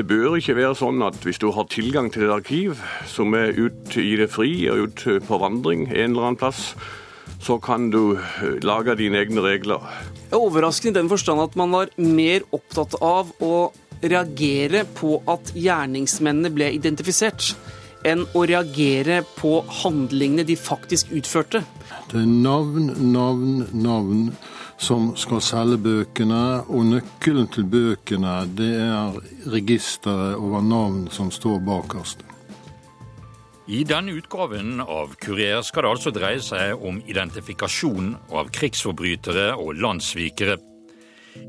Det bør ikke være sånn at hvis du har tilgang til et arkiv som er ute i det fri og ute på vandring en eller annen plass, så kan du eh, lage dine egne regler. Det er overraskende i den forstand at man var mer opptatt av å reagere på at gjerningsmennene ble identifisert, enn å reagere på handlingene de faktisk utførte. Det er navn, navn, navn som skal selge bøkene, og nøkkelen til bøkene det er registeret over navn som står bakerst. I denne utgaven av Kurer skal det altså dreie seg om identifikasjon av krigsforbrytere og landssvikere.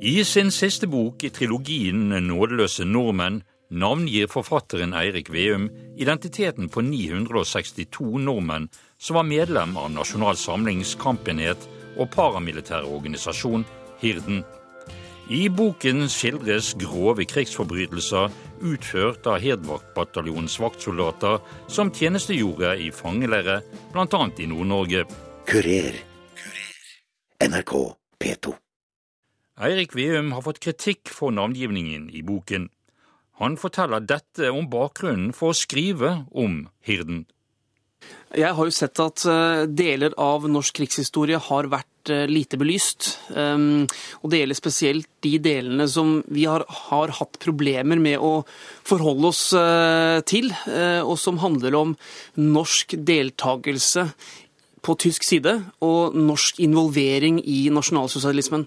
I sin siste bok i trilogien 'Nådeløse nordmenn' navngir forfatteren Eirik Veum identiteten på 962 nordmenn som var medlem av Nasjonal Samlings kampenhet og paramilitære organisasjon Hirden. I boken skildres grove krigsforbrytelser utført av Hedmarkbataljonens vaktsoldater som tjenestegjorde i fangeleirer, bl.a. i Nord-Norge. Kurer. NRK P2. Eirik Veum har fått kritikk for navngivningen i boken. Han forteller dette om bakgrunnen for å skrive om Hirden. Jeg har jo sett at eh, deler av norsk krigshistorie har vært eh, lite belyst. Um, og det gjelder spesielt de delene som vi har, har hatt problemer med å forholde oss eh, til, og som handler om norsk deltakelse på tysk side og norsk involvering i nasjonalsosialismen.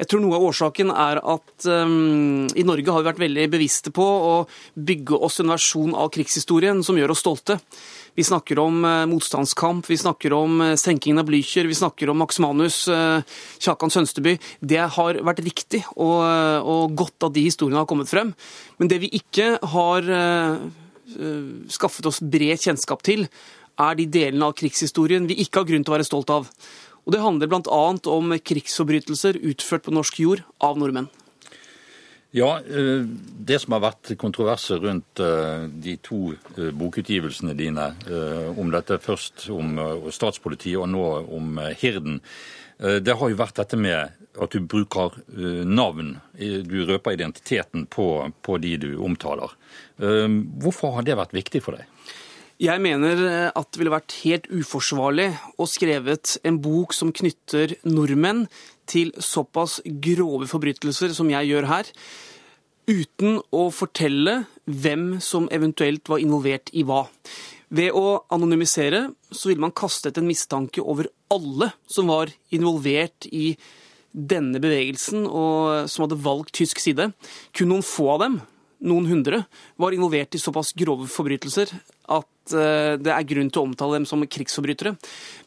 Jeg tror noe av årsaken er at um, i Norge har vi vært veldig bevisste på å bygge oss en versjon av krigshistorien som gjør oss stolte. Vi snakker om uh, motstandskamp, vi snakker om uh, senkingen av Blücher, vi snakker om Max Manus, uh, Kjakan Sønsteby. Det har vært riktig og, og, godt at de historiene har kommet frem. Men det vi ikke har skaffet oss bred kjennskap til, er de delene av krigshistorien vi ikke har grunn til å være stolt av. Og Det handler bl.a. om krigsforbrytelser utført på norsk jord av nordmenn. Ja, eh, Det som har vært kontroverser rundt eh, de to eh, bokutgivelsene dine, om dette først om statspolitiet og nå om Hirden, det har jo vært dette med at du bruker navn. Du røper identiteten på, på de du omtaler. Hvorfor har det vært viktig for deg? Jeg mener at det ville vært helt uforsvarlig å skrevet en bok som knytter nordmenn til såpass grove forbrytelser som jeg gjør her, uten å fortelle hvem som eventuelt var involvert i hva. Ved å anonymisere så ville man kastet en mistanke over alle som var involvert i denne bevegelsen og som hadde valgt tysk side. Kun noen få av dem noen hundre, var involvert i såpass grove forbrytelser at eh, det er grunn til å omtale dem som krigsforbrytere.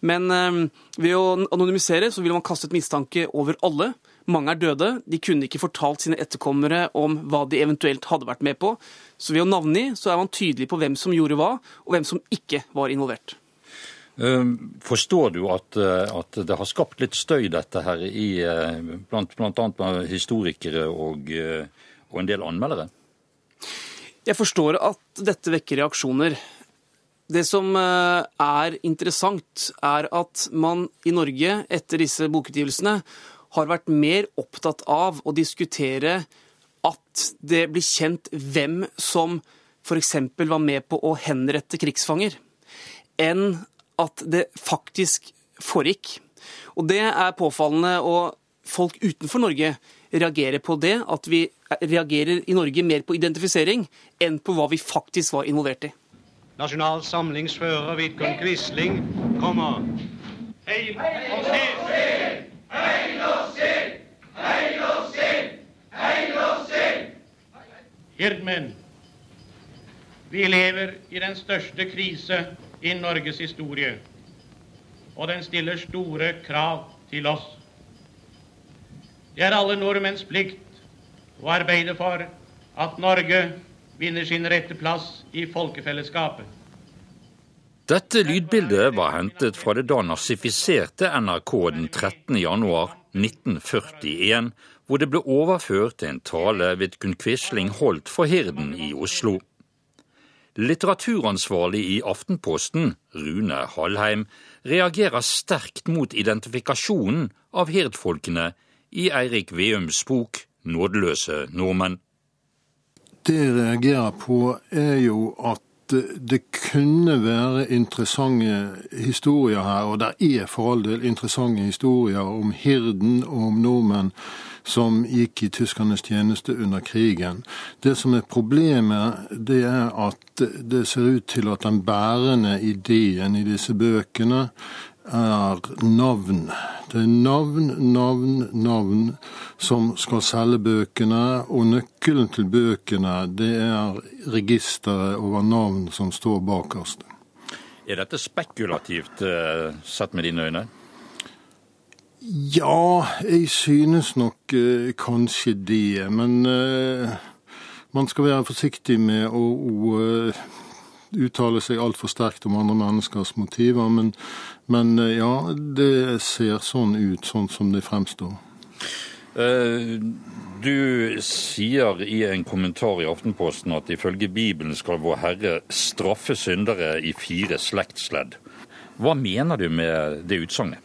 Men eh, ved å anonymisere så vil man kaste et mistanke over alle. Mange er døde. De kunne ikke fortalt sine etterkommere om hva de eventuelt hadde vært med på. Så ved å navngi så er man tydelig på hvem som gjorde hva, og hvem som ikke var involvert. Eh, forstår du at, at, det har skapt litt støy, dette her, i, blant med historikere og, og en del anmeldere? Jeg forstår at dette vekker reaksjoner. Det som eh, er interessant, er at man i Norge etter disse bokutgivelsene har vært mer opptatt av å diskutere at det blir kjent hvem som f.eks. var med på å henrette krigsfanger, enn at det faktisk foregikk. Og det er påfallende, og folk utenfor Norge reagerer på det, at vi reagerer i Norge mer på identifisering enn på hva vi faktisk var involvert i. Nasjonal Samlingsfører Vidkun Quisling kommer. Hei norsk sild! Hei norsk sild! Hei norsk sild! Hei norsk sild! Hirdmen, vi lever i den største krise i Norges historie. Og den stiller store krav til oss. Det er alle nordmenns plikt å arbeide for at Norge vinner sin rette plass i folkefellesskapet. Dette lydbildet var hentet fra det da nazifiserte NRK den 13. januar 1941, hvor det ble overført en tale Vidkun Quisling holdt for Hirden i Oslo. Litteraturansvarlig i Aftenposten, Rune Hallheim, reagerer sterkt mot identifikasjonen av hirdfolkene i Eirik Veums bok 'Nådeløse nordmenn'. Det jeg reagerer på, er jo at det kunne være interessante historier her, og det er for all del interessante historier om hirden og om nordmenn som gikk i tyskernes tjeneste under krigen. Det som er problemet, det er at det ser ut til at den bærende ideen i disse bøkene er navn. Det er navn, navn, navn som skal selge bøkene. Og nøkkelen til bøkene, det er registeret over navn som står bakerst. Er dette spekulativt eh, sett med dine øyne? Ja, jeg synes nok eh, kanskje det. Men eh, man skal være forsiktig med å, uttale seg altfor sterkt om andre menneskers motiver. Men, men eh, ja, det ser sånn ut, sånn som det fremstår. Eh, du sier i en kommentar i Aftenposten at ifølge Bibelen skal Vår Herre straffe syndere i fire slektsledd. Hva mener du med det utsagnet?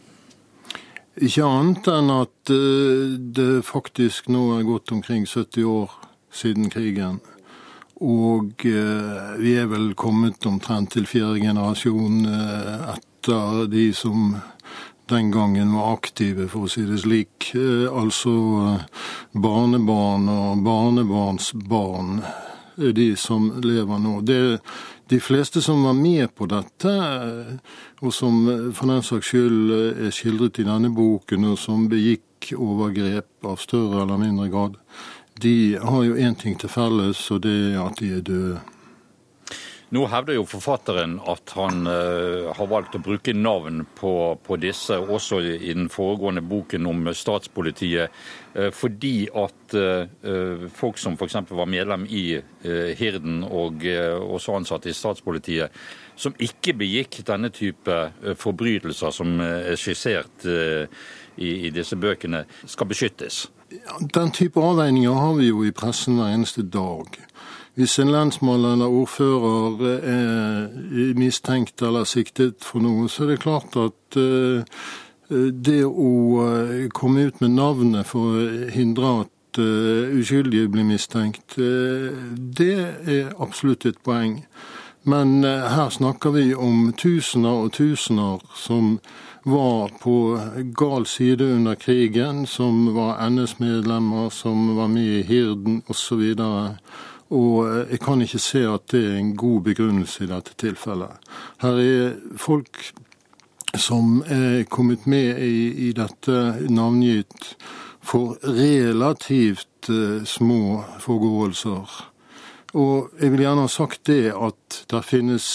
Ikke annet enn at eh, det faktisk nå er gått omkring 70 år siden krigen. Og eh, vi er vel kommet omtrent til fjerde generasjon etter de som den gangen var aktive, for å si det slik. Altså barnebarn og barnebarnsbarn er de som lever nå. Det, de fleste som var med på dette, og som for den saks skyld er skildret i denne boken, og som begikk overgrep av større eller mindre grad, de har jo én ting til felles, og det er at de er døde. Nå hevder jo forfatteren at han uh, har valgt å bruke navn på, på, disse, også i den foregående boken om statspolitiet, uh, fordi at uh, folk som f.eks. var medlem i Hirden og også ansatte i statspolitiet, som ikke begikk denne type forbrytelser som er skissert i, i disse bøkene, skal beskyttes. Den type avveininger har vi jo i pressen hver eneste dag. Hvis en lensmann eller ordfører er mistenkt eller siktet for noe, så er det klart at det å komme ut med navnet for å hindre at uskyldige blir mistenkt, det er absolutt et poeng. Men her snakker vi om tusener og tusener som var på gal side under krigen, som var NS-medlemmer, som var med i Hirden osv. Og og jeg kan ikke se at det er en god begrunnelse i dette tilfellet. Her er folk som er kommet med i, i dette navngitt for relativt uh, små forgåelser. Og jeg vil gjerne ha sagt det at det finnes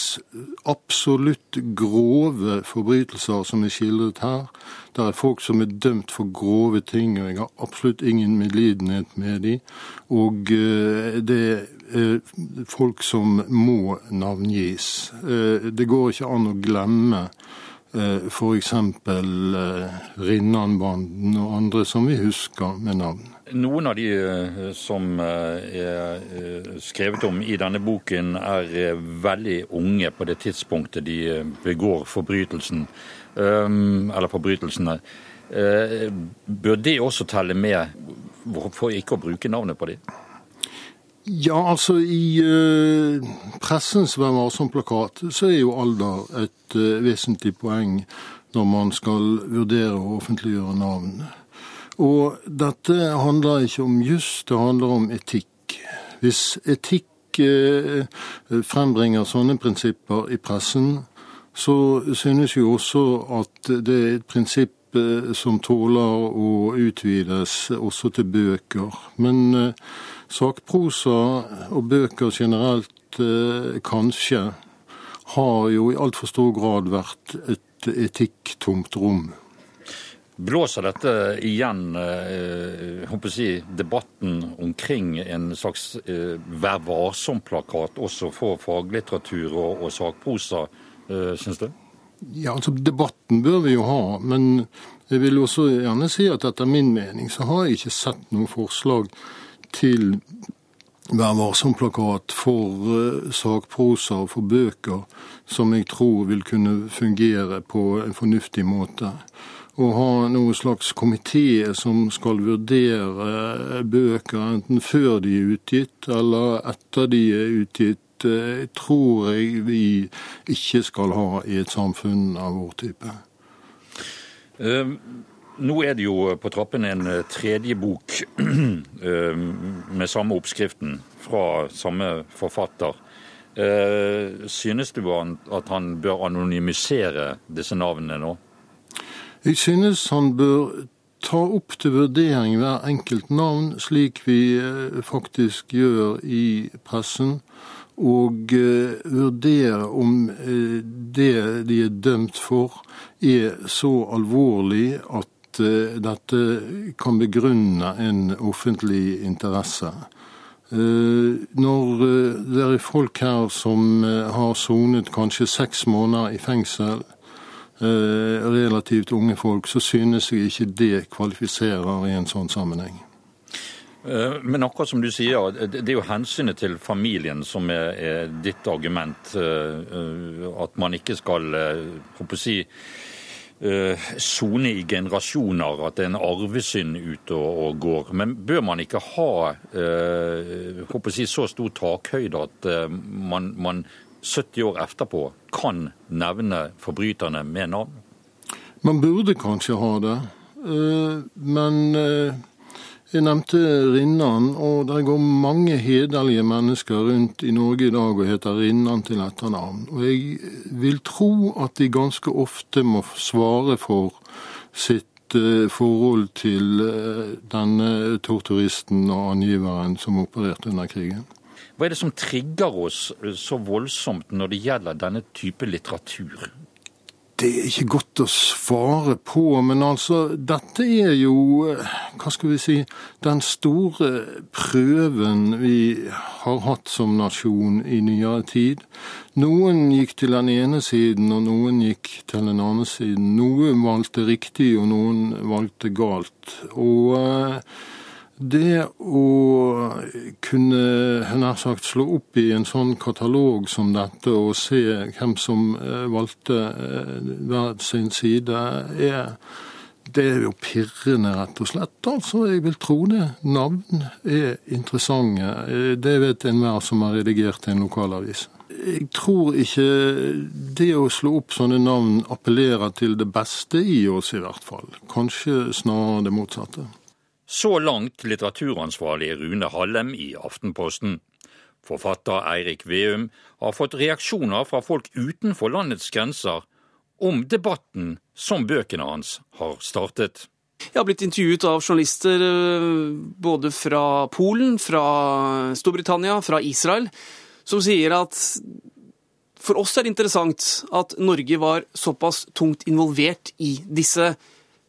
absolutt grove forbrytelser som er skildret her. Det er folk som er dømt for grove ting, og jeg har absolutt ingen medlidenhet med dem. Og eh, det er folk som må navngis. Eh, det går ikke an å glemme f.eks. Rinnanbanden og andre som vi husker med navn. Noen av de eh, som eh, er eh, skrevet om i denne boken, er veldig unge på det tidspunktet de begår forbrytelsen, eller forbrytelsene. Bør det også telle med, for ikke å bruke navnet på dem? Ja, altså i pressens Vær varsom-plakat så er jo alder et vesentlig poeng når man skal vurdere å offentliggjøre navn. Og dette handler ikke om juss, det handler om etikk. Hvis etikk eh, frembringer sånne prinsipper i pressen, så synes jo også at det er et prinsipp eh, som tåler å utvides også til bøker. Men eh, sakprosa og bøker generelt kanskje har jo i altfor stor grad vært et etikktomt rom. Blåser dette igjen eh, si, debatten omkring en slags eh, Vær varsom-plakat også for faglitteratur og, og sakprosa, eh, syns du? Ja, altså Debatten bør vi jo ha, men jeg vil også gjerne si at etter min mening så har jeg ikke sett noe forslag til Vær varsom-plakat for uh, sakprosa og for bøker som jeg tror vil kunne fungere på en fornuftig måte. Å ha noen slags komité som skal vurdere bøker enten før de er utgitt eller etter de er utgitt, eh, tror jeg vi ikke skal ha i et samfunn av vår type. Um nå er det jo på trappen en eh, tredje bok uh, med samme oppskriften fra samme forfatter. Uh, synes du at han bør anonymisere disse navnene nå? Jeg synes han bør ta opp til vurdering hver enkelt navn, slik vi eh, faktisk gjør i pressen, og eh, vurdere om eh, det de er dømt for, er så alvorlig at dette kan begrunne en offentlig interesse. Når det er folk her som har sonet kanskje seks måneder i fengsel, relativt unge folk, så synes jeg ikke det kvalifiserer i en sånn sammenheng. Eh, men akkurat som du sier, det er jo hensynet til familien som er, ditt argument. Eh, at man ikke skal håper si, sone i generasjoner, at det er en arvesynd ute og, går. Men bør man ikke ha håper si, så stor takhøyde at man, man 70 år etterpå kan nevne forbryterne med navn? Man burde kanskje ha det. Eh, men eh, jeg nevnte Rinnan, og det går mange hederlige mennesker rundt i Norge i dag og heter Rinnan til etternavn. Og jeg vil tro at de ganske ofte må svare for sitt eh, forhold til denne torturisten og angiveren som opererte under krigen. Hva er det som trigger oss så voldsomt når det gjelder denne type litteratur? Det er ikke godt å svare på, men altså Dette er jo, hva skal vi si, den store prøven vi har hatt som nasjon i nyere tid. Noen gikk til den ene siden, og noen gikk til den andre siden. Noen valgte riktig, og noen valgte galt. Og eh, det å kunne nær sagt slå opp i en sånn katalog som dette og se hvem som eh, valgte eh, hver sin side, er det er jo pirrende, rett og slett. Altså, Jeg vil tro det. Navn er interessante. Eh, det vet enhver som har redigert en lokalavis. Jeg tror ikke det å slå opp sånne navn appellerer til det beste i oss, i hvert fall. Kanskje snarere det motsatte. Så langt litteraturansvarlig Rune Hallem i Aftenposten. Forfatter Eirik Veum har fått reaksjoner fra folk utenfor landets grenser om debatten som bøkene hans har startet. Jeg har blitt intervjuet av journalister eh, både fra Polen, fra Storbritannia, fra Israel, som sier at for oss er det interessant at Norge var såpass tungt involvert i disse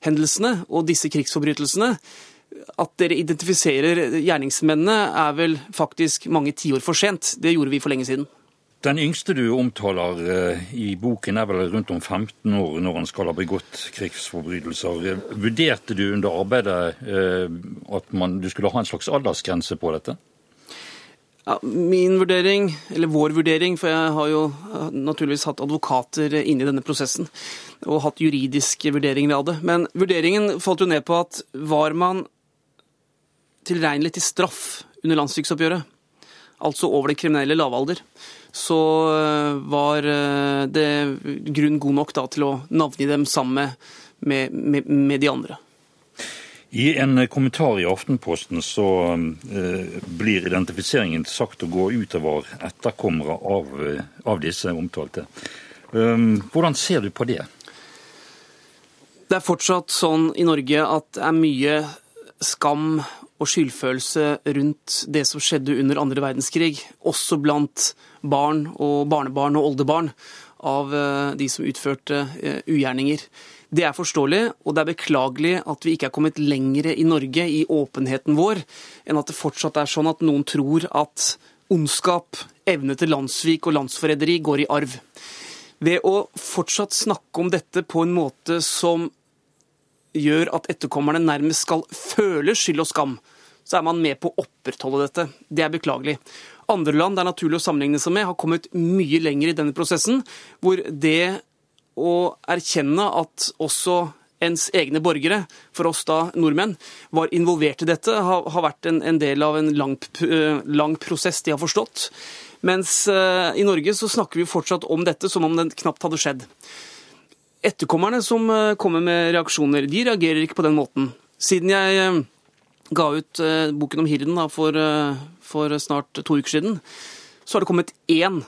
hendelsene og disse krigsforbrytelsene at dere identifiserer gjerningsmennene, er vel faktisk mange tiår for sent. Det gjorde vi for lenge siden. Den yngste du omtaler eh, i boken er vel rundt om 15 år når han skal ha begått krigsforbrytelser. Vurderte du under arbeidet eh, at man, du skulle ha en slags aldersgrense på dette? Ja, min vurdering, eller vår vurdering, for jeg har jo eh, naturligvis hatt advokater inne i denne prosessen og hatt juridiske vurderinger av det. Men vurderingen falt jo ned på at var man tilregnelig til straff under landssviksoppgjøret, altså over den kriminelle lavalder, så eh, var eh, det grunn god nok da, til å navngi dem sammen med, med, med, de andre. I en kommentar i Aftenposten så eh, blir identifiseringen sagt å gå utover etterkommere av, av disse omtalte. Um, hvordan ser du på det? Det er fortsatt sånn i Norge at det er mye skam og skyldfølelse rundt det som skjedde under andre verdenskrig, også blant barn og barnebarn og oldebarn av eh, de som utførte eh, ugjerninger. Det er forståelig, og det er beklagelig at vi ikke er kommet lenger i Norge i åpenheten vår, enn at det fortsatt er sånn at noen tror at ondskap, evne til landssvik og landsforræderi går i arv. Ved å fortsatt snakke om dette på en måte som gjør at etterkommerne nærmest skal føle skyld og skam, så er man med på å opprettholde dette. Det er beklagelig. Andre land det er naturlig å sammenligne seg med, har kommet mye lenger i denne prosessen, hvor det å erkjenne at også ens egne borgere, for oss da nordmenn, var involvert i dette, har, har vært en, en, del av en lang, lang, prosess de har forstått. Mens uh, i Norge så snakker vi fortsatt om dette som om det knapt hadde skjedd. Etterkommerne som uh, kommer med reaksjoner, de reagerer ikke på den måten. Siden jeg uh, ga ut boken om Hirden da, for, for snart to uker siden, så har det kommet én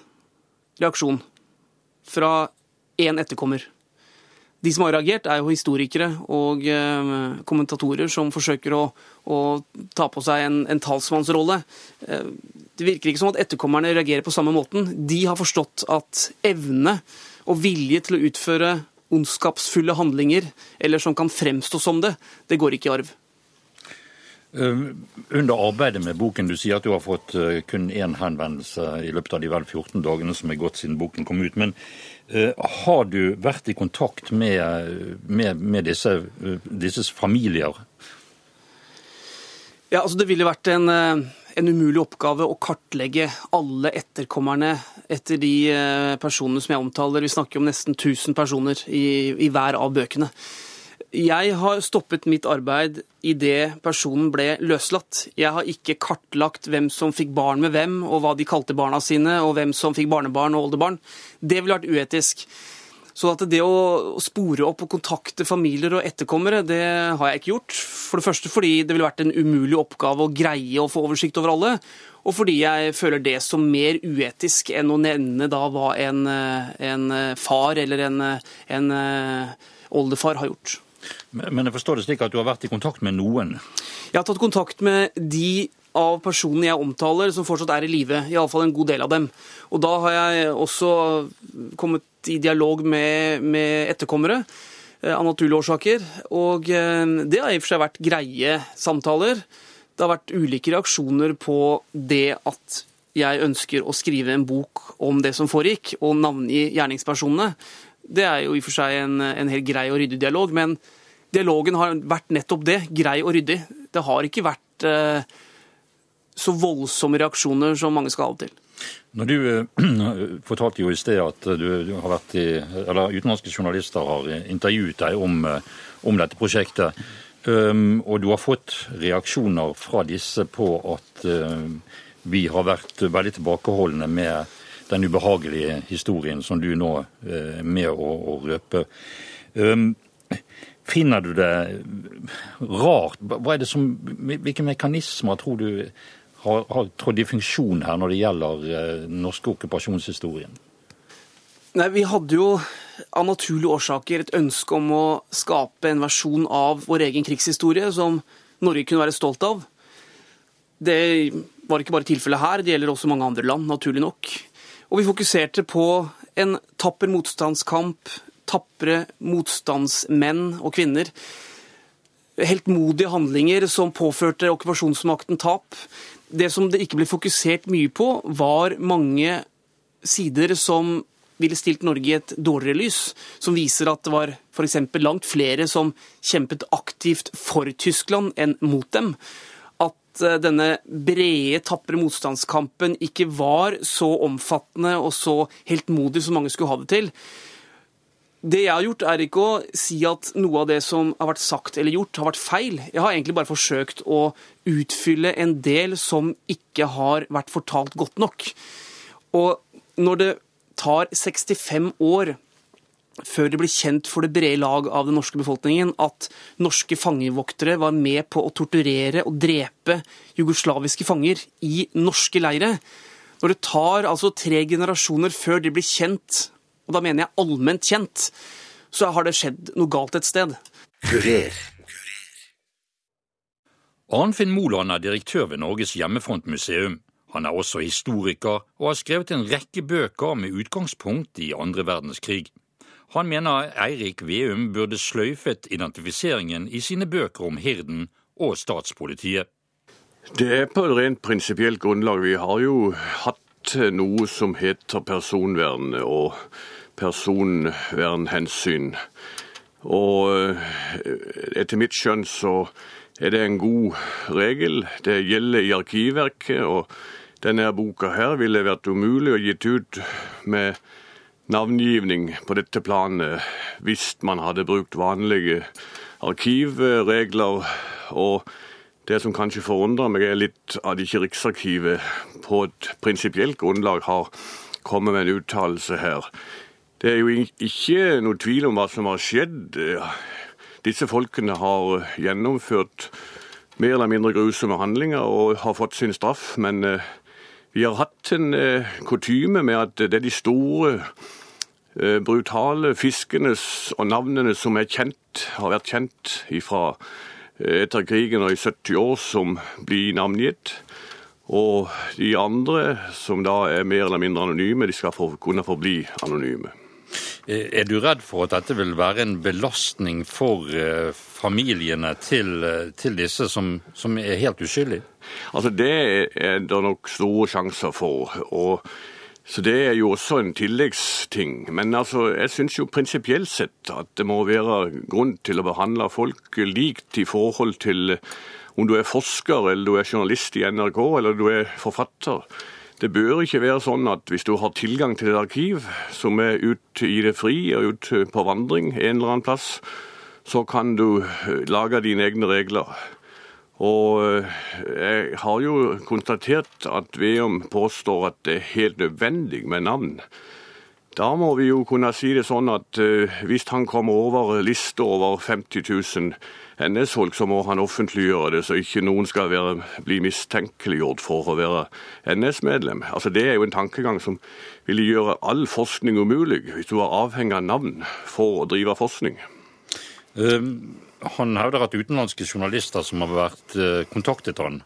reaksjon fra én etterkommer. De som har reagert, er jo historikere og eh, kommentatorer som forsøker å, å ta på seg en, en talsmannsrolle. Eh, det virker ikke som at etterkommerne reagerer på samme måten. De har forstått at evne og vilje til å utføre ondskapsfulle handlinger, eller som kan fremstå som det, det går ikke i arv. Under arbeidet med boken, du sier at du har fått eh, kun én henvendelse i løpet av de vel 14 dagene som er gått siden boken kom ut. Men uh, har du vært i kontakt med, med, med disse, disses familier? Ja, altså Det ville vært en, en, umulig oppgave å kartlegge alle etterkommerne etter de personene som jeg omtaler. Vi snakker om nesten 1000 personer i, i hver av bøkene. Jeg har stoppet mitt arbeid idet personen ble løslatt. Jeg har ikke kartlagt hvem som fikk barn med hvem, og hva de kalte barna sine, og hvem som fikk barnebarn og oldebarn. Det ville vært uetisk. Så at det å spore opp og kontakte familier og etterkommere, det har jeg ikke gjort. For det første fordi det ville vært en umulig oppgave å greie å få oversikt over alle. Og fordi jeg føler det som mer uetisk enn å nevne da hva en, en far eller en, en oldefar har gjort. Men jeg forstår det slik at du har vært i kontakt med noen? Jeg har tatt kontakt med de av personene jeg omtaler som fortsatt er i live. Iallfall en god del av dem. Og da har jeg også kommet i dialog med, med etterkommere eh, av naturlige årsaker. Og eh, det har i og for seg vært greie samtaler. Det har vært ulike reaksjoner på det at jeg ønsker å skrive en bok om det som foregikk, og navngi gjerningspersonene. Det er jo i og for seg en, en helt grei og ryddig dialog. men Dialogen har vært nettopp det, grei og ryddig. Det har ikke vært eh, så voldsomme reaksjoner som mange skal ha det til. Når du eh, fortalte jo i sted at du, du har vært i, eller utenlandske journalister har intervjuet deg om, eh, om dette prosjektet, um, og du har fått reaksjoner fra disse på at uh, vi har vært veldig tilbakeholdne med den ubehagelige historien som du nå er med å, å røpe. Um, Finner du det rart? Som, hvilke mekanismer tror du har, har trådt i funksjon her når det gjelder eh, den norske okkupasjonshistorien? Nei, Vi hadde jo av naturlige årsaker et ønske om å skape en versjon av vår egen krigshistorie som Norge kunne være stolt av. Det var ikke bare tilfellet her, det gjelder også mange andre land, naturlig nok. Og vi fokuserte på en tapper motstandskamp, tapre motstandsmenn og -kvinner. Heltmodige handlinger som påførte okkupasjonsmakten tap. Det som det ikke ble fokusert mye på, var mange sider som ville stilt Norge i et dårligere lys, som viser at det var f.eks. langt flere som kjempet aktivt for Tyskland enn mot dem. At eh, denne brede, tapre motstandskampen ikke var så omfattende og så heltmodig som mange skulle ha det til. Det jeg har gjort, er ikke å si at noe av det som har vært sagt eller gjort, har vært feil. Jeg har egentlig bare forsøkt å utfylle en del som ikke har vært fortalt godt nok. Og når det tar 65 år før det blir kjent for det brede lag av den norske befolkningen at norske fangevoktere var med på å torturere og drepe jugoslaviske fanger i norske leire, når det tar altså tre generasjoner før det blir kjent og da mener jeg allment kjent, så har det skjedd noe galt et sted. Kurer. Arnfinn Moland er direktør ved Norges hjemmefrontmuseum. Han er også historiker og har skrevet en rekke bøker med utgangspunkt i andre verdenskrig. Han mener Eirik Veum burde sløyfet identifiseringen i sine bøker om Hirden og statspolitiet. Det er på et rent prinsipielt grunnlag. Vi har jo hatt noe som heter personvern. og personvernhensyn. Og eh, etter mitt skjønn så er det en god regel. Det gjelder i Arkivverket. og denne boka her ville vært umulig å gitt ut med navngivning på dette planet hvis man hadde brukt vanlige arkivregler. Og det som kanskje forundrer meg, er litt at ikke Riksarkivet på et prinsipielt grunnlag har kommet med en uttalelse her. Det er jo ikke noe tvil om hva som har skjedd. Disse folkene har gjennomført mer eller mindre grusomme handlinger og har fått sin straff. Men eh, vi har hatt en eh, kutyme med at det er de store, eh, brutale fiskene og navnene som er kjent, har vært kjent ifra etter krigen og i 70 år, som blir navngitt. Og de andre, som da er mer eller mindre anonyme, de skal få, kunne forbli anonyme. Er du redd for at dette vil være en belastning for eh, familiene til, eh, til disse som, som, er helt uskyldige? Altså Det er det nok store sjanser for. og så Det er jo også en tilleggsting. Men altså, jeg syns jo prinsipielt sett at det må være grunn til å behandle folk likt i forhold til om du er forsker, eller du er journalist i NRK, eller du er forfatter. Det bør ikke være sånn at hvis du har tilgang til et arkiv som er ute i det fri og ute på vandring en eller annen plass, så kan du eh, lage dine egne regler. Og eh, jeg har jo konstatert at Veum påstår at det er helt nødvendig med navn. Da må vi jo kunne si det sånn at uh, hvis han kommer over lista over 50 000 NS-folk, så må han offentliggjøre det, så ikke noen skal være, bli mistenkeliggjort for å være NS-medlem. Altså Det er jo en tankegang som ville gjøre all forskning umulig, hvis du var avhengig av navn for å drive forskning. Um, han hevder at utenlandske journalister som har vært uh, kontaktet han,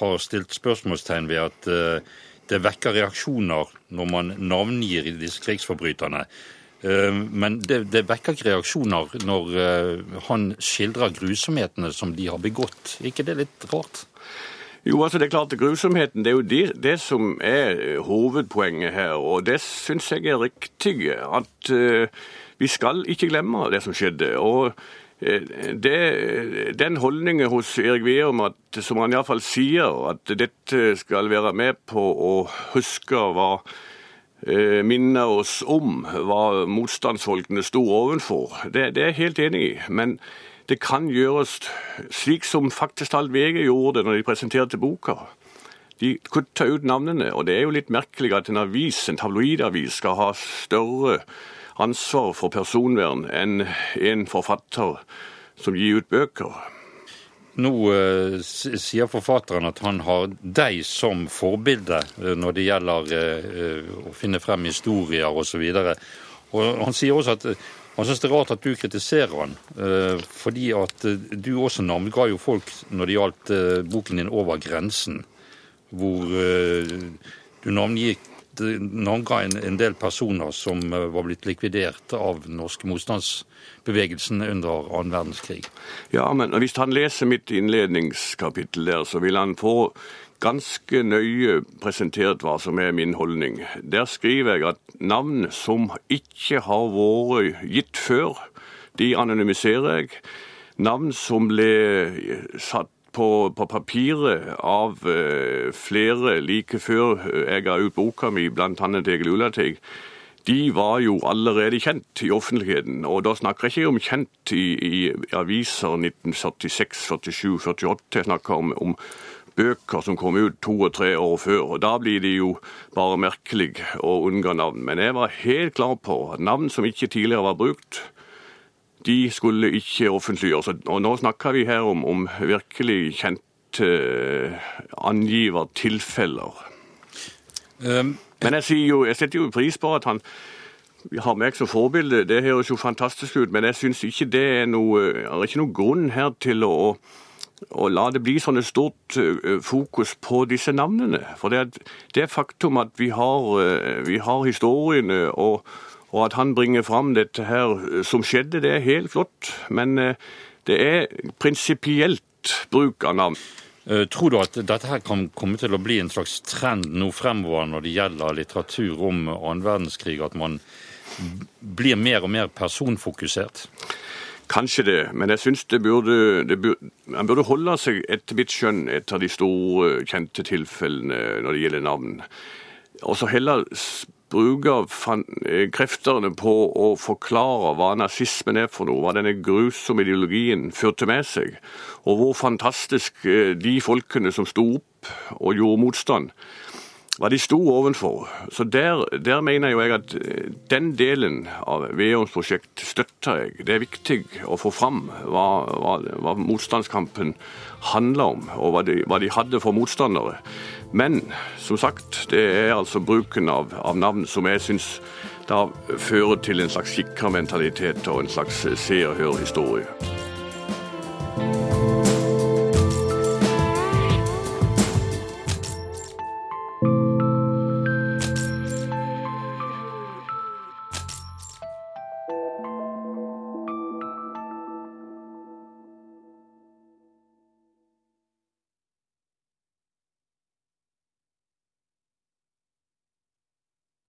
har stilt spørsmålstegn ved at uh, det vekker reaksjoner når man navngir disse krigsforbryterne. Eh, men det, det, vekker ikke reaksjoner når eh, han skildrer grusomhetene som de har begått. ikke det litt rart? Jo, altså det er klart Grusomheten det er jo det, det som er hovedpoenget her. Og det syns jeg er riktig. At uh, vi skal ikke glemme det som skjedde. og Eh, det, den holdningen hos Erik Veum, som han iallfall sier, at dette skal være med på å huske hva eh, minne oss om hva motstandsfolkene sto ovenfor, det, det er jeg helt enig i. Men det kan gjøres slik som faktisk alt VG gjorde når de presenterte boka. De kutta ut navnene, og det er jo litt merkelig at en avis, en tabloidavis skal ha større ansvar for personvern enn en forfatter som gir ut bøker. Nå eh, sier forfatteren at han har deg som forbilde uh, når det gjelder eh, å finne frem historier osv. Han sier også at han syns det er rart at du kritiserer han, fordi at du også navnga jo folk når det gjaldt boken din 'Over grensen', hvor du navngikk navnga en, en del personer som eh, var blitt likvidert av den norske motstandsbevegelsen under annen verdenskrig. Ja, men hvis han leser mitt innledningskapittel der, så vil han få ganske nøye presentert hva som er min holdning. Der skriver jeg at navn som ikke har vært gitt før, de anonymiserer jeg. Navn som ble satt på, på papiret av uh, flere like før jeg ga ut boka mi, bl.a. Egil Ulateig, de var jo allerede kjent i offentligheten. Og da snakker jeg ikke om kjent i, i aviser 1946, 47, 48. Jeg snakker om, om bøker som kom ut to og tre år før. og Da blir det jo bare merkelig å unngå navn. Men jeg var helt klar på at navn som ikke tidligere var brukt, de skulle ikke offentliggjøres. Og nå snakker vi her om, om virkelig kjente uh, angivertilfeller. Um, Men jeg, jo, jeg, setter jo pris på at han har meg som forbilde. Det høres jo fantastisk ut, men jeg syns ikke det er noe, er ikke noe grunn her til å, å la det bli sånn et stort uh, fokus på disse navnene. For det er, det faktum at vi har, uh, vi har historiene og og at han bringer fram dette her eh, som skjedde, det er helt flott. Men eh, det er prinsipielt bruk av navn. Eh, tror du at dette her kan komme til å bli en slags trend nå fremover når det gjelder litteratur om annen verdenskrig, at man blir mer og mer personfokusert? Kanskje det, men jeg syns det burde, det burde, Man burde holde seg etter mitt skjønn etter de store, kjente tilfellene når det gjelder navn. Og så heller bruke eh, kreftene på å forklare hva nazismen er for noe, hva denne grusomme ideologien førte med seg, og hvor fantastisk eh, de folkene som sto opp og gjorde motstand, hva de sto ovenfor. Så der, der, mener jo jeg at eh, den delen av Veums prosjekt støtter jeg. Det er viktig å få fram hva, hva, hva motstandskampen handler om, og hva de, hva de, hadde for motstandere. Men som sagt, det er altså bruken av, av navn som jeg syns da fører til en slags kikkermentalitet og en slags se og hør-historie.